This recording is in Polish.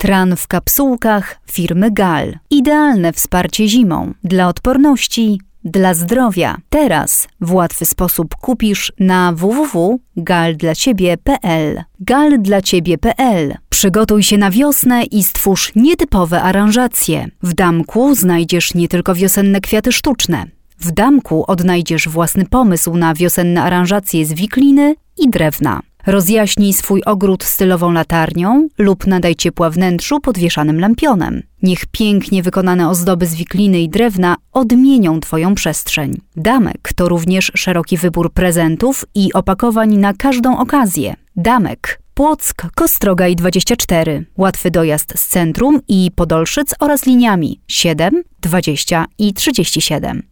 Tran w kapsułkach firmy GAL. Idealne wsparcie zimą dla odporności, dla zdrowia. Teraz w łatwy sposób kupisz na www.galdlaciebie.pl. Galdlaciebie.pl. Przygotuj się na wiosnę i stwórz nietypowe aranżacje. W damku znajdziesz nie tylko wiosenne kwiaty sztuczne. W damku odnajdziesz własny pomysł na wiosenne aranżacje z wikliny i drewna. Rozjaśnij swój ogród stylową latarnią lub nadaj ciepła wnętrzu podwieszanym lampionem. Niech pięknie wykonane ozdoby z wikliny i drewna odmienią Twoją przestrzeń. Damek to również szeroki wybór prezentów i opakowań na każdą okazję. Damek Płock, Kostroga i 24. Łatwy dojazd z centrum i Podolszyc oraz liniami 7, 20 i 37.